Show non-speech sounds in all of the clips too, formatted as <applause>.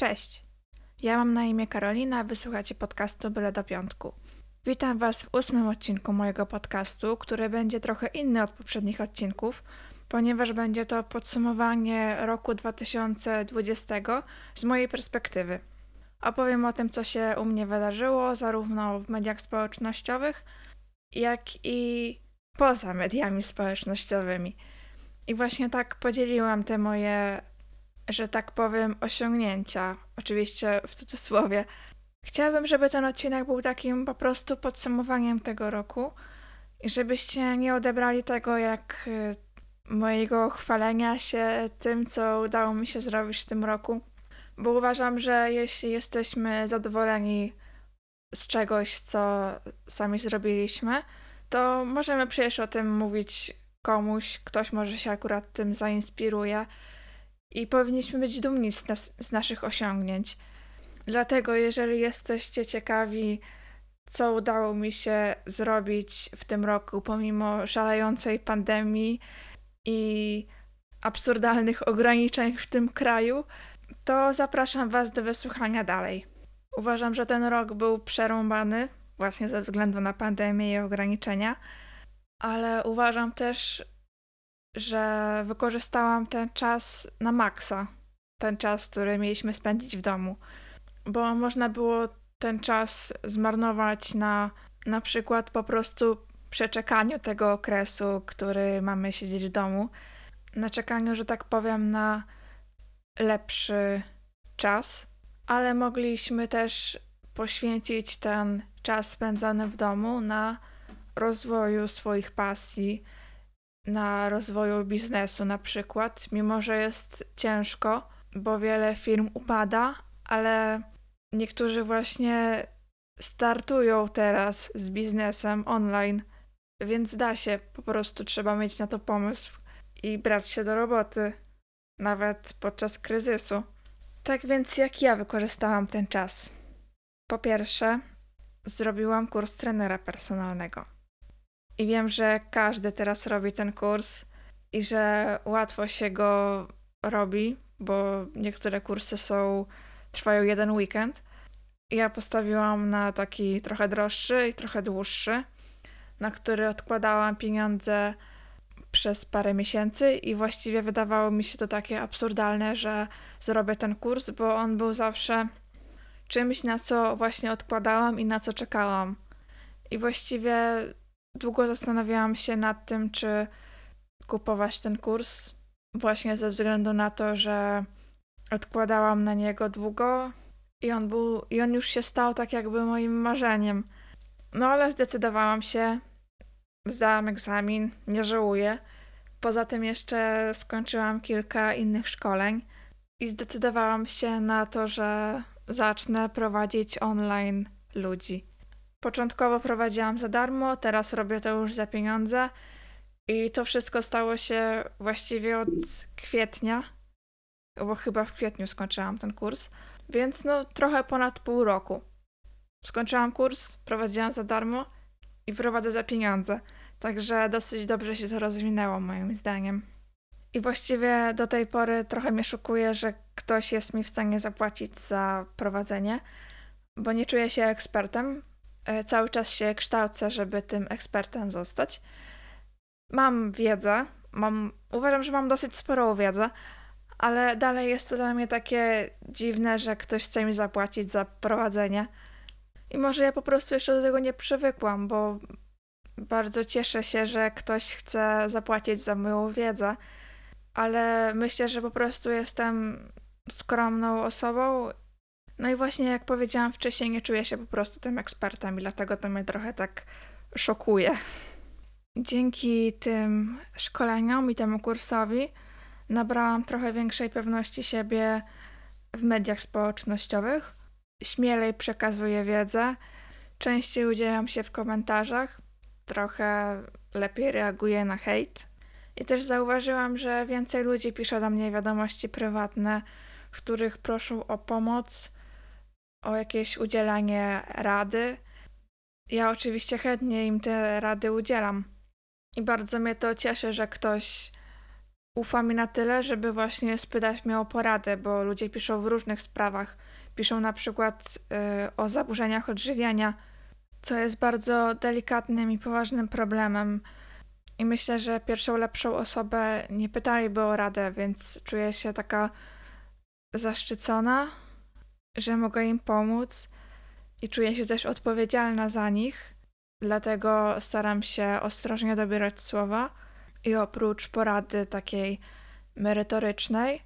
Cześć! Ja mam na imię Karolina, wysłuchacie podcastu Byle do Piątku. Witam Was w ósmym odcinku mojego podcastu, który będzie trochę inny od poprzednich odcinków, ponieważ będzie to podsumowanie roku 2020 z mojej perspektywy. Opowiem o tym, co się u mnie wydarzyło, zarówno w mediach społecznościowych, jak i poza mediami społecznościowymi. I właśnie tak podzieliłam te moje, że tak powiem, osiągnięcia, oczywiście w cudzysłowie. Chciałabym, żeby ten odcinek był takim po prostu podsumowaniem tego roku i żebyście nie odebrali tego jak y, mojego chwalenia się tym, co udało mi się zrobić w tym roku, bo uważam, że jeśli jesteśmy zadowoleni z czegoś, co sami zrobiliśmy, to możemy przecież o tym mówić komuś, ktoś może się akurat tym zainspiruje i powinniśmy być dumni z, nas, z naszych osiągnięć. Dlatego, jeżeli jesteście ciekawi, co udało mi się zrobić w tym roku, pomimo szalejącej pandemii i absurdalnych ograniczeń w tym kraju, to zapraszam Was do wysłuchania dalej. Uważam, że ten rok był przerąbany właśnie ze względu na pandemię i ograniczenia, ale uważam też, że wykorzystałam ten czas na maksa. Ten czas, który mieliśmy spędzić w domu, bo można było ten czas zmarnować na na przykład po prostu przeczekaniu tego okresu, który mamy siedzieć w domu, na czekaniu, że tak powiem, na lepszy czas, ale mogliśmy też poświęcić ten czas spędzony w domu na rozwoju swoich pasji, na rozwoju biznesu na przykład, mimo że jest ciężko, bo wiele firm upada, ale niektórzy właśnie startują teraz z biznesem online, więc da się, po prostu trzeba mieć na to pomysł i brać się do roboty, nawet podczas kryzysu. Tak więc jak ja wykorzystałam ten czas? Po pierwsze, zrobiłam kurs trenera personalnego. I wiem, że każdy teraz robi ten kurs i że łatwo się go robi, bo niektóre kursy są trwają jeden weekend. Ja postawiłam na taki trochę droższy i trochę dłuższy, na który odkładałam pieniądze przez parę miesięcy i właściwie wydawało mi się to takie absurdalne, że zrobię ten kurs, bo on był zawsze czymś, na co właśnie odkładałam i na co czekałam. I właściwie długo zastanawiałam się nad tym, czy kupować ten kurs, właśnie ze względu na to, że odkładałam na niego długo i on był, i on już się stał tak jakby moim marzeniem. No ale zdecydowałam się, zdałam egzamin, nie żałuję. Poza tym jeszcze skończyłam kilka innych szkoleń i zdecydowałam się na to, że zacznę prowadzić online ludzi. Początkowo prowadziłam za darmo, teraz robię to już za pieniądze i to wszystko stało się właściwie od kwietnia, bo chyba w kwietniu skończyłam ten kurs, więc no trochę ponad pół roku. Skończyłam kurs, prowadziłam za darmo i prowadzę za pieniądze, także dosyć dobrze się to rozwinęło moim zdaniem. I właściwie do tej pory trochę mnie szokuje, że ktoś jest mi w stanie zapłacić za prowadzenie, bo nie czuję się ekspertem. E, cały czas się kształcę, żeby tym ekspertem zostać. Mam wiedzę, mam, uważam, że mam dosyć sporą wiedzę, ale dalej jest to dla mnie takie dziwne, że ktoś chce mi zapłacić za prowadzenie. I może ja po prostu jeszcze do tego nie przywykłam, bo bardzo cieszę się, że ktoś chce zapłacić za moją wiedzę ale myślę, że po prostu jestem skromną osobą. No i właśnie jak powiedziałam wcześniej, nie czuję się po prostu tym ekspertem i dlatego to mnie trochę tak szokuje. Dzięki tym szkoleniom i temu kursowi nabrałam trochę większej pewności siebie w mediach społecznościowych. Śmielej przekazuję wiedzę, częściej udzielam się w komentarzach, trochę lepiej reaguję na hejt. I też zauważyłam, że więcej ludzi pisze do mnie wiadomości prywatne, w których proszą o pomoc, o jakieś udzielanie rady. Ja oczywiście chętnie im te rady udzielam. I bardzo mnie to cieszy, że ktoś ufa mi na tyle, żeby właśnie spytać mnie o poradę, bo ludzie piszą w różnych sprawach. Piszą na przykład y, o zaburzeniach odżywiania, co jest bardzo delikatnym i poważnym problemem. I myślę, że pierwszą lepszą osobę nie pytaliby o radę, więc czuję się taka zaszczycona, że mogę im pomóc i czuję się też odpowiedzialna za nich. Dlatego staram się ostrożnie dobierać słowa i oprócz porady takiej merytorycznej,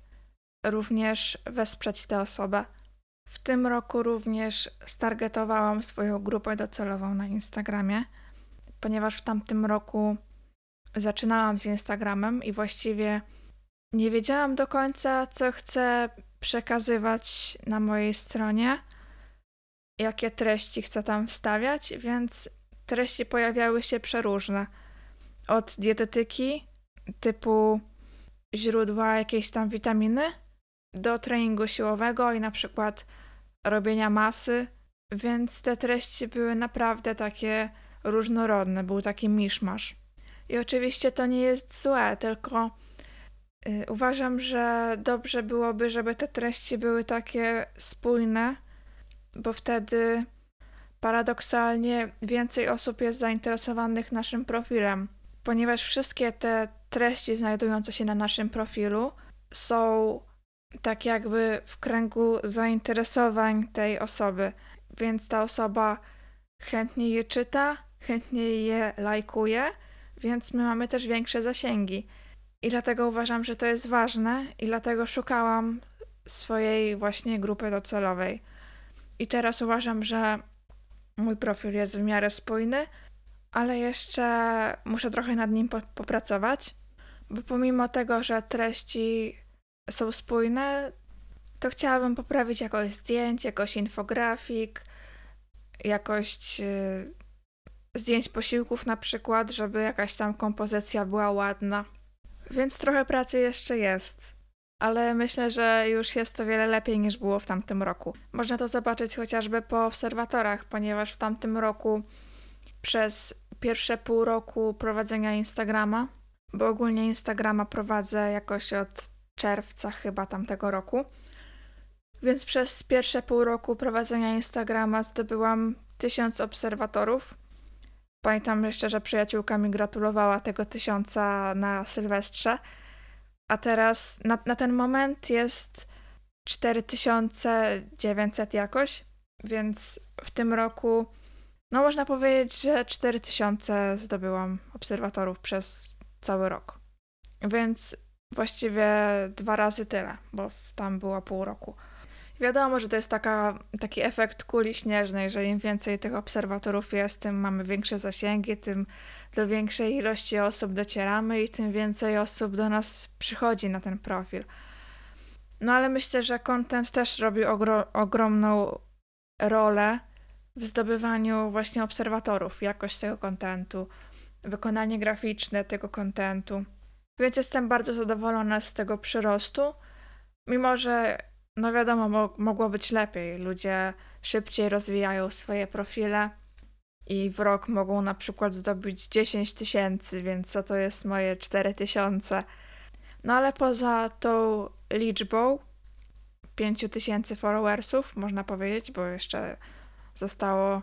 również wesprzeć tę osobę. W tym roku również stargetowałam swoją grupę docelową na Instagramie, ponieważ w tamtym roku zaczynałam z Instagramem i właściwie nie wiedziałam do końca, co chcę przekazywać na mojej stronie, jakie treści chcę tam wstawiać, więc treści pojawiały się przeróżne. Od dietetyki, typu źródła jakiejś tam witaminy, do treningu siłowego i na przykład robienia masy, więc te treści były naprawdę takie różnorodne, był taki miszmasz. I oczywiście to nie jest złe, tylko uważam, że dobrze byłoby, żeby te treści były takie spójne, bo wtedy paradoksalnie więcej osób jest zainteresowanych naszym profilem, ponieważ wszystkie te treści znajdujące się na naszym profilu są tak jakby w kręgu zainteresowań tej osoby, więc ta osoba chętnie je czyta, chętnie je lajkuje, więc my mamy też większe zasięgi. I dlatego uważam, że to jest ważne i dlatego szukałam swojej właśnie grupy docelowej. I teraz uważam, że mój profil jest w miarę spójny, ale jeszcze muszę trochę nad nim po popracować, bo pomimo tego, że treści są spójne, to chciałabym poprawić jakość zdjęć, jakość infografik, jakość yy, zdjęć posiłków na przykład, żeby jakaś tam kompozycja była ładna. Więc trochę pracy jeszcze jest. Ale myślę, że już jest to wiele lepiej niż było w tamtym roku. Można to zobaczyć chociażby po obserwatorach, ponieważ w tamtym roku przez pierwsze pół roku prowadzenia Instagrama, bo ogólnie Instagrama prowadzę jakoś od czerwca chyba tamtego roku. Więc przez pierwsze pół roku prowadzenia Instagrama zdobyłam tysiąc obserwatorów. Pamiętam jeszcze, że przyjaciółka mi gratulowała tego tysiąca na Sylwestrze. A teraz na, na ten moment jest 4900 jakoś, więc w tym roku, no można powiedzieć, że 4000 zdobyłam obserwatorów przez cały rok. Więc właściwie dwa razy tyle, bo tam było pół roku. Wiadomo, że to jest taka, taki efekt kuli śnieżnej, że im więcej tych obserwatorów jest, tym mamy większe zasięgi, tym do większej ilości osób docieramy i tym więcej osób do nas przychodzi na ten profil. No ale myślę, że content też robi ogro ogromną rolę w zdobywaniu właśnie obserwatorów, jakość tego kontentu, wykonanie graficzne tego kontentu. Więc jestem bardzo zadowolona z tego przyrostu, mimo że, no wiadomo, mo mogło być lepiej. Ludzie szybciej rozwijają swoje profile i w rok mogą na przykład zdobyć 10 tysięcy, więc co to jest moje 4 tysiące. No ale poza tą liczbą 5 tysięcy followersów, można powiedzieć, bo jeszcze zostało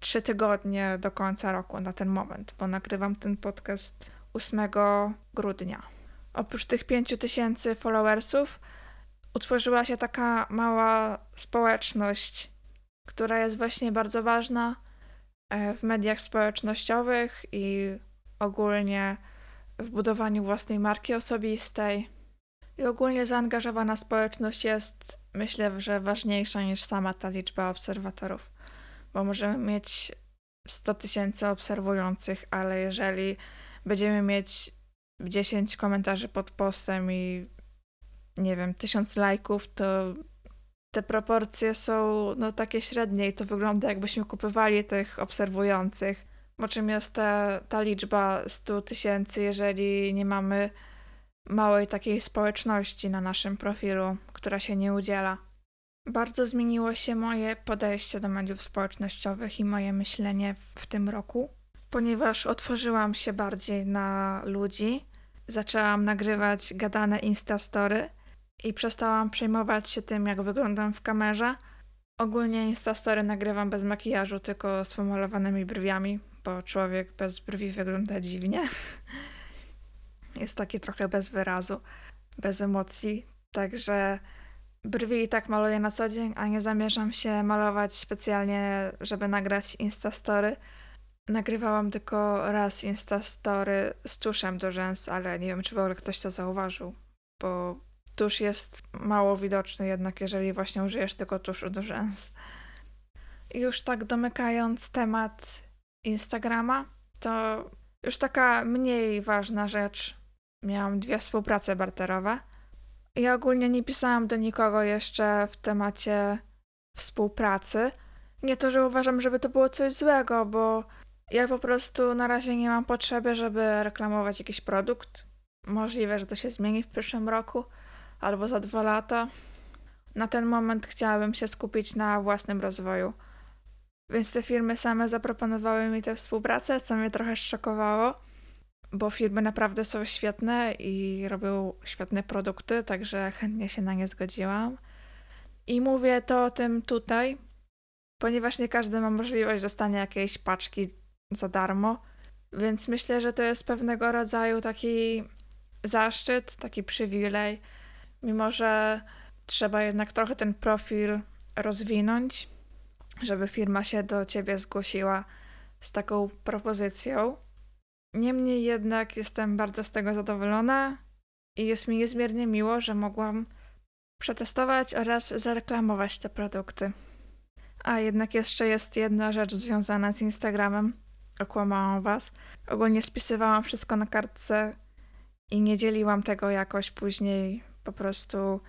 3 tygodnie do końca roku na ten moment, bo nagrywam ten podcast 8 grudnia. Oprócz tych 5000 followersów utworzyła się taka mała społeczność, która jest właśnie bardzo ważna e, w mediach społecznościowych i ogólnie w budowaniu własnej marki osobistej. I ogólnie zaangażowana społeczność jest, myślę, że ważniejsza niż sama ta liczba obserwatorów, bo możemy mieć 100 tysięcy obserwujących, ale jeżeli będziemy mieć 10 komentarzy pod postem i nie wiem, 1000 lajków, to te proporcje są no takie średnie i to wygląda jakbyśmy kupowali tych obserwujących. O czym jest ta, ta liczba 100 tysięcy, jeżeli nie mamy małej takiej społeczności na naszym profilu, która się nie udziela. Bardzo zmieniło się moje podejście do mediów społecznościowych i moje myślenie w tym roku ponieważ otworzyłam się bardziej na ludzi zaczęłam nagrywać gadane Instastory i przestałam przejmować się tym, jak wyglądam w kamerze. Ogólnie Instastory nagrywam bez makijażu, tylko z pomalowanymi brwiami, bo człowiek bez brwi wygląda dziwnie. <laughs> Jest taki trochę bez wyrazu, bez emocji, także brwi i tak maluję na co dzień, a nie zamierzam się malować specjalnie, żeby nagrać Instastory. Nagrywałam tylko raz Instastory z tuszem do rzęs, ale nie wiem, czy w ogóle ktoś to zauważył, bo tusz jest mało widoczny jednak, jeżeli właśnie użyjesz tylko tuszu do rzęs. Już tak domykając temat Instagrama, to już taka mniej ważna rzecz. Miałam dwie współprace barterowe. Ja ogólnie nie pisałam do nikogo jeszcze w temacie współpracy. Nie to, że uważam, żeby to było coś złego, bo ja po prostu na razie nie mam potrzeby, żeby reklamować jakiś produkt. Możliwe, że to się zmieni w przyszłym roku albo za dwa lata. Na ten moment chciałabym się skupić na własnym rozwoju. Więc te firmy same zaproponowały mi tę współpracę, co mnie trochę szokowało, bo firmy naprawdę są świetne i robią świetne produkty, także chętnie się na nie zgodziłam. I mówię to o tym tutaj, ponieważ nie każdy ma możliwość dostania jakiejś paczki za darmo, więc myślę, że to jest pewnego rodzaju taki zaszczyt, taki przywilej, mimo że trzeba jednak trochę ten profil rozwinąć, żeby firma się do ciebie zgłosiła z taką propozycją. Niemniej jednak jestem bardzo z tego zadowolona i jest mi niezmiernie miło, że mogłam przetestować oraz zareklamować te produkty. A jednak jeszcze jest jedna rzecz związana z Instagramem. Okłamałam was. Ogólnie spisywałam wszystko na kartce i nie dzieliłam tego jakoś później. Po prostu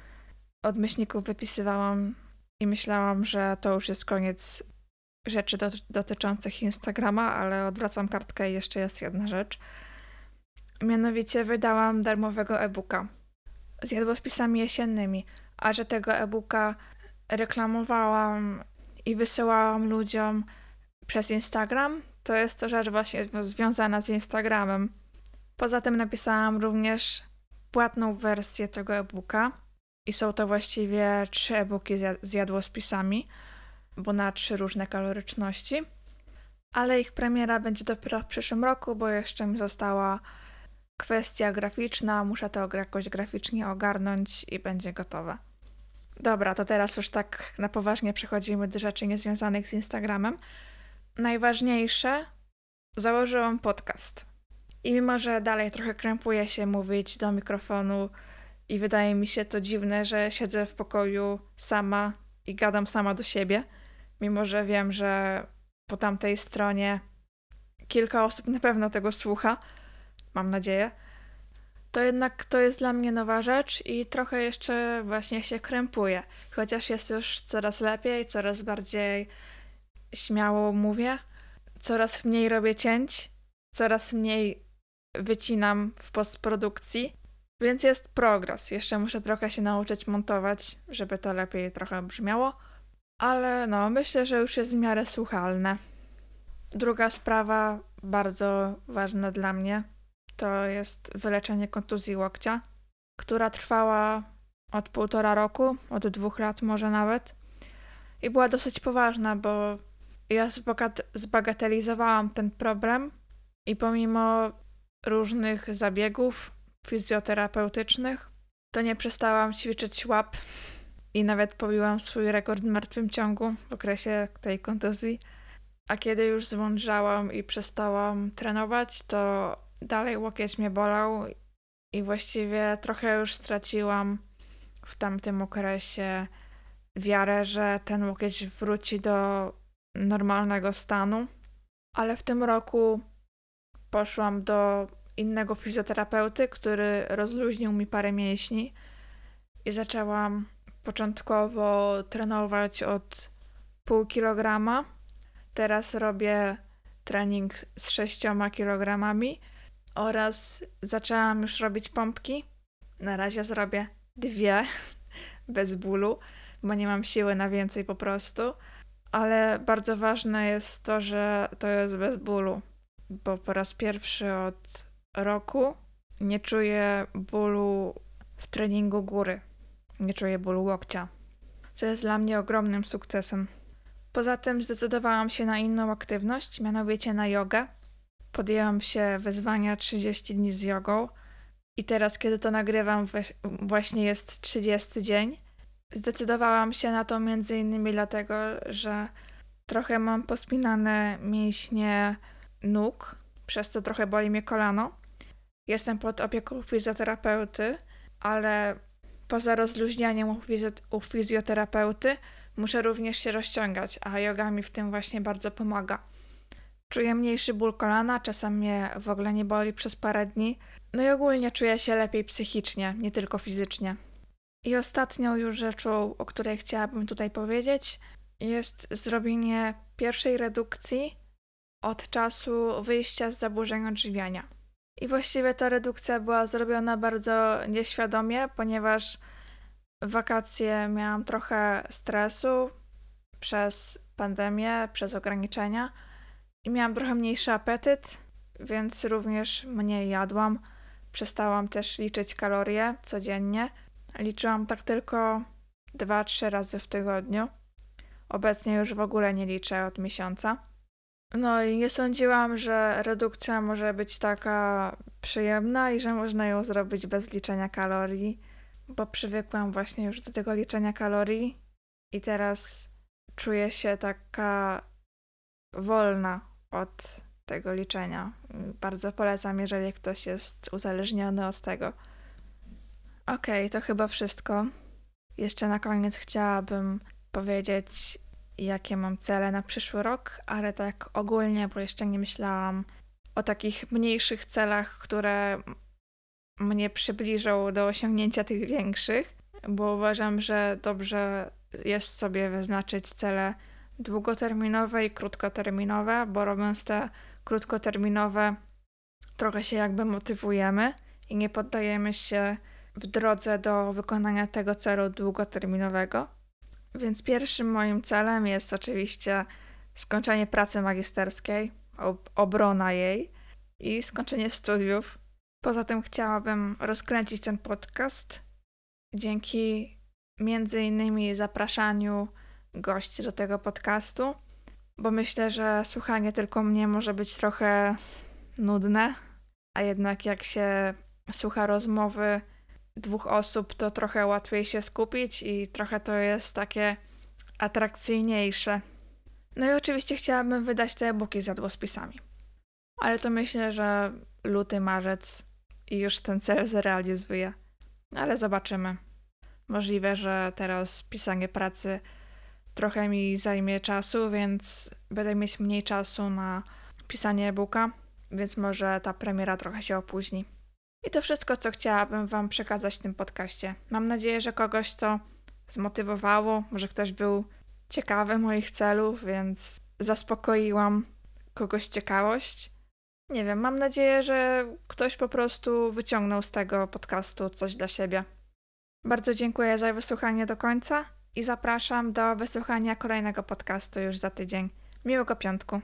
od myślników wypisywałam i myślałam, że to już jest koniec rzeczy do, dotyczących Instagrama, ale odwracam kartkę i jeszcze jest jedna rzecz. Mianowicie wydałam darmowego e-booka z jadłospisami jesiennymi, a że tego e-booka reklamowałam i wysyłałam ludziom przez Instagram, to jest to rzecz właśnie związana z Instagramem. Poza tym napisałam również płatną wersję tego e-booka i są to właściwie trzy e-booki z jadłospisami, bo na trzy różne kaloryczności. Ale ich premiera będzie dopiero w przyszłym roku, bo jeszcze mi została kwestia graficzna, muszę to jakoś graficznie ogarnąć i będzie gotowe. Dobra, to teraz już tak na poważnie przechodzimy do rzeczy niezwiązanych z Instagramem. Najważniejsze, założyłam podcast. I mimo, że dalej trochę krępuję się mówić do mikrofonu i wydaje mi się to dziwne, że siedzę w pokoju sama i gadam sama do siebie, mimo że wiem, że po tamtej stronie kilka osób na pewno tego słucha, mam nadzieję, to jednak to jest dla mnie nowa rzecz i trochę jeszcze właśnie się krępuję. Chociaż jest już coraz lepiej, coraz bardziej śmiało mówię, coraz mniej robię cięć, coraz mniej wycinam w postprodukcji, więc jest progres. Jeszcze muszę trochę się nauczyć montować, żeby to lepiej trochę brzmiało, ale no, myślę, że już jest w miarę słuchalne. Druga sprawa, bardzo ważna dla mnie, to jest wyleczenie kontuzji łokcia, która trwała od półtora roku, od dwóch lat może nawet. I była dosyć poważna, bo ja zbagatelizowałam ten problem i pomimo różnych zabiegów fizjoterapeutycznych, to nie przestałam ćwiczyć łap i nawet pobiłam swój rekord w martwym ciągu w okresie tej kontuzji. A kiedy już zmądrzałam i przestałam trenować, to dalej łokieć mnie bolał i właściwie trochę już straciłam w tamtym okresie wiarę, że ten łokieć wróci do normalnego stanu. Ale w tym roku poszłam do innego fizjoterapeuty, który rozluźnił mi parę mięśni i zaczęłam początkowo trenować od pół kilograma. Teraz robię trening z sześcioma kilogramami oraz zaczęłam już robić pompki. Na razie zrobię dwie <laughs> bez bólu, bo nie mam siły na więcej po prostu. Ale bardzo ważne jest to, że to jest bez bólu, bo po raz pierwszy od roku nie czuję bólu w treningu góry. Nie czuję bólu łokcia, co jest dla mnie ogromnym sukcesem. Poza tym zdecydowałam się na inną aktywność, mianowicie na jogę. Podjęłam się wyzwania 30 dni z jogą i teraz, kiedy to nagrywam, właśnie jest 30 dzień. Zdecydowałam się na to między innymi dlatego, że trochę mam pospinane mięśnie nóg, przez co trochę boli mnie kolano. Jestem pod opieką fizjoterapeuty, ale poza rozluźnianiem u, fizjoterapeuty muszę również się rozciągać, a yoga mi w tym właśnie bardzo pomaga. Czuję mniejszy ból kolana, czasem mnie w ogóle nie boli przez parę dni. No i ogólnie czuję się lepiej psychicznie, nie tylko fizycznie. I ostatnią już rzeczą, o której chciałabym tutaj powiedzieć, jest zrobienie pierwszej redukcji od czasu wyjścia z zaburzeń odżywiania. I właściwie ta redukcja była zrobiona bardzo nieświadomie, ponieważ wakacje miałam trochę stresu przez pandemię, przez ograniczenia i miałam trochę mniejszy apetyt, więc również mniej jadłam. Przestałam też liczyć kalorie codziennie. Liczyłam tak tylko 2-3 razy w tygodniu. Obecnie już w ogóle nie liczę od miesiąca. No i nie sądziłam, że redukcja może być taka przyjemna i że można ją zrobić bez liczenia kalorii, bo przywykłam właśnie już do tego liczenia kalorii i teraz czuję się taka wolna od tego liczenia. Bardzo polecam, jeżeli ktoś jest uzależniony od tego. Okej, okay, to chyba wszystko. Jeszcze na koniec chciałabym powiedzieć, jakie mam cele na przyszły rok, ale tak ogólnie, bo jeszcze nie myślałam o takich mniejszych celach, które mnie przybliżą do osiągnięcia tych większych, bo uważam, że dobrze jest sobie wyznaczyć cele długoterminowe i krótkoterminowe, bo robiąc te krótkoterminowe, trochę się jakby motywujemy i nie poddajemy się w drodze do wykonania tego celu długoterminowego. Więc pierwszym moim celem jest oczywiście skończenie pracy magisterskiej, ob obrona jej i skończenie studiów. Poza tym chciałabym rozkręcić ten podcast dzięki między innymi zapraszaniu gości do tego podcastu, bo myślę, że słuchanie tylko mnie może być trochę nudne, a jednak jak się słucha rozmowy dwóch osób, to trochę łatwiej się skupić i trochę to jest takie atrakcyjniejsze. No i oczywiście chciałabym wydać te e-booki z jadłospisami. Ale to myślę, że luty, marzec i już ten cel zrealizuje. Ale zobaczymy. Możliwe, że teraz pisanie pracy trochę mi zajmie czasu, więc będę mieć mniej czasu na pisanie e-booka, więc może ta premiera trochę się opóźni. I to wszystko, co chciałabym Wam przekazać w tym podcaście. Mam nadzieję, że kogoś to zmotywowało, może ktoś był ciekawy moich celów, więc zaspokoiłam kogoś ciekawość. Nie wiem, mam nadzieję, że ktoś po prostu wyciągnął z tego podcastu coś dla siebie. Bardzo dziękuję za wysłuchanie do końca i zapraszam do wysłuchania kolejnego podcastu już za tydzień. Miłego piątku.